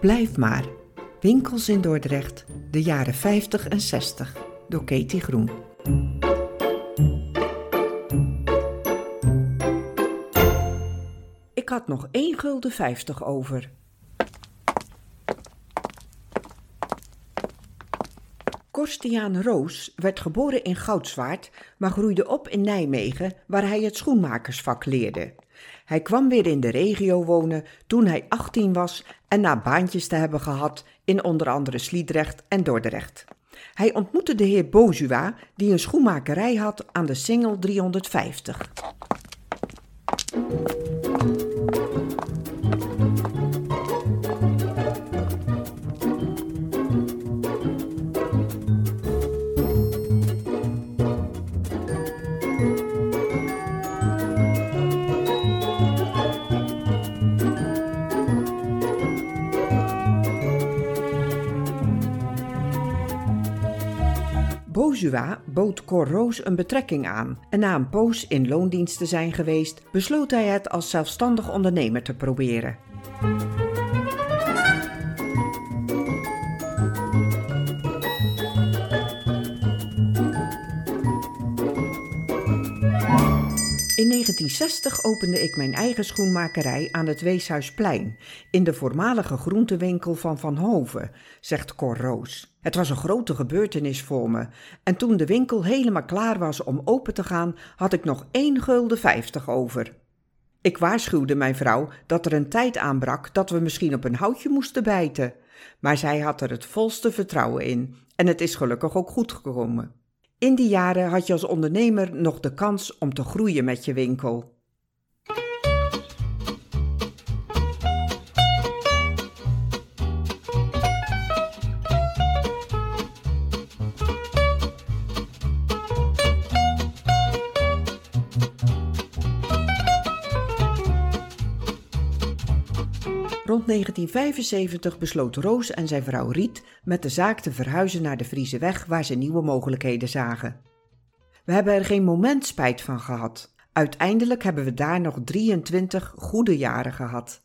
Blijf maar. Winkels in Dordrecht, de jaren 50 en 60, door Katie Groen. Ik had nog 1 gulden 50 over. Korstiaan Roos werd geboren in Goudswaard, maar groeide op in Nijmegen, waar hij het schoenmakersvak leerde. Hij kwam weer in de regio wonen toen hij 18 was en na baantjes te hebben gehad in onder andere Sliedrecht en Dordrecht. Hij ontmoette de heer Bozua, die een schoenmakerij had aan de Singel 350. Bozua bood Cor Roos een betrekking aan en na een poos in loondienst te zijn geweest, besloot hij het als zelfstandig ondernemer te proberen. In 1960 opende ik mijn eigen schoenmakerij aan het Weeshuisplein, in de voormalige groentewinkel van Van Hoven, zegt Cor Roos. Het was een grote gebeurtenis voor me, en toen de winkel helemaal klaar was om open te gaan, had ik nog 1 gulden 50 over. Ik waarschuwde mijn vrouw dat er een tijd aanbrak dat we misschien op een houtje moesten bijten, maar zij had er het volste vertrouwen in, en het is gelukkig ook goed gekomen. In die jaren had je als ondernemer nog de kans om te groeien met je winkel. Rond 1975 besloot Roos en zijn vrouw Riet met de zaak te verhuizen naar de Friese Weg, waar ze nieuwe mogelijkheden zagen. We hebben er geen moment spijt van gehad. Uiteindelijk hebben we daar nog 23 goede jaren gehad.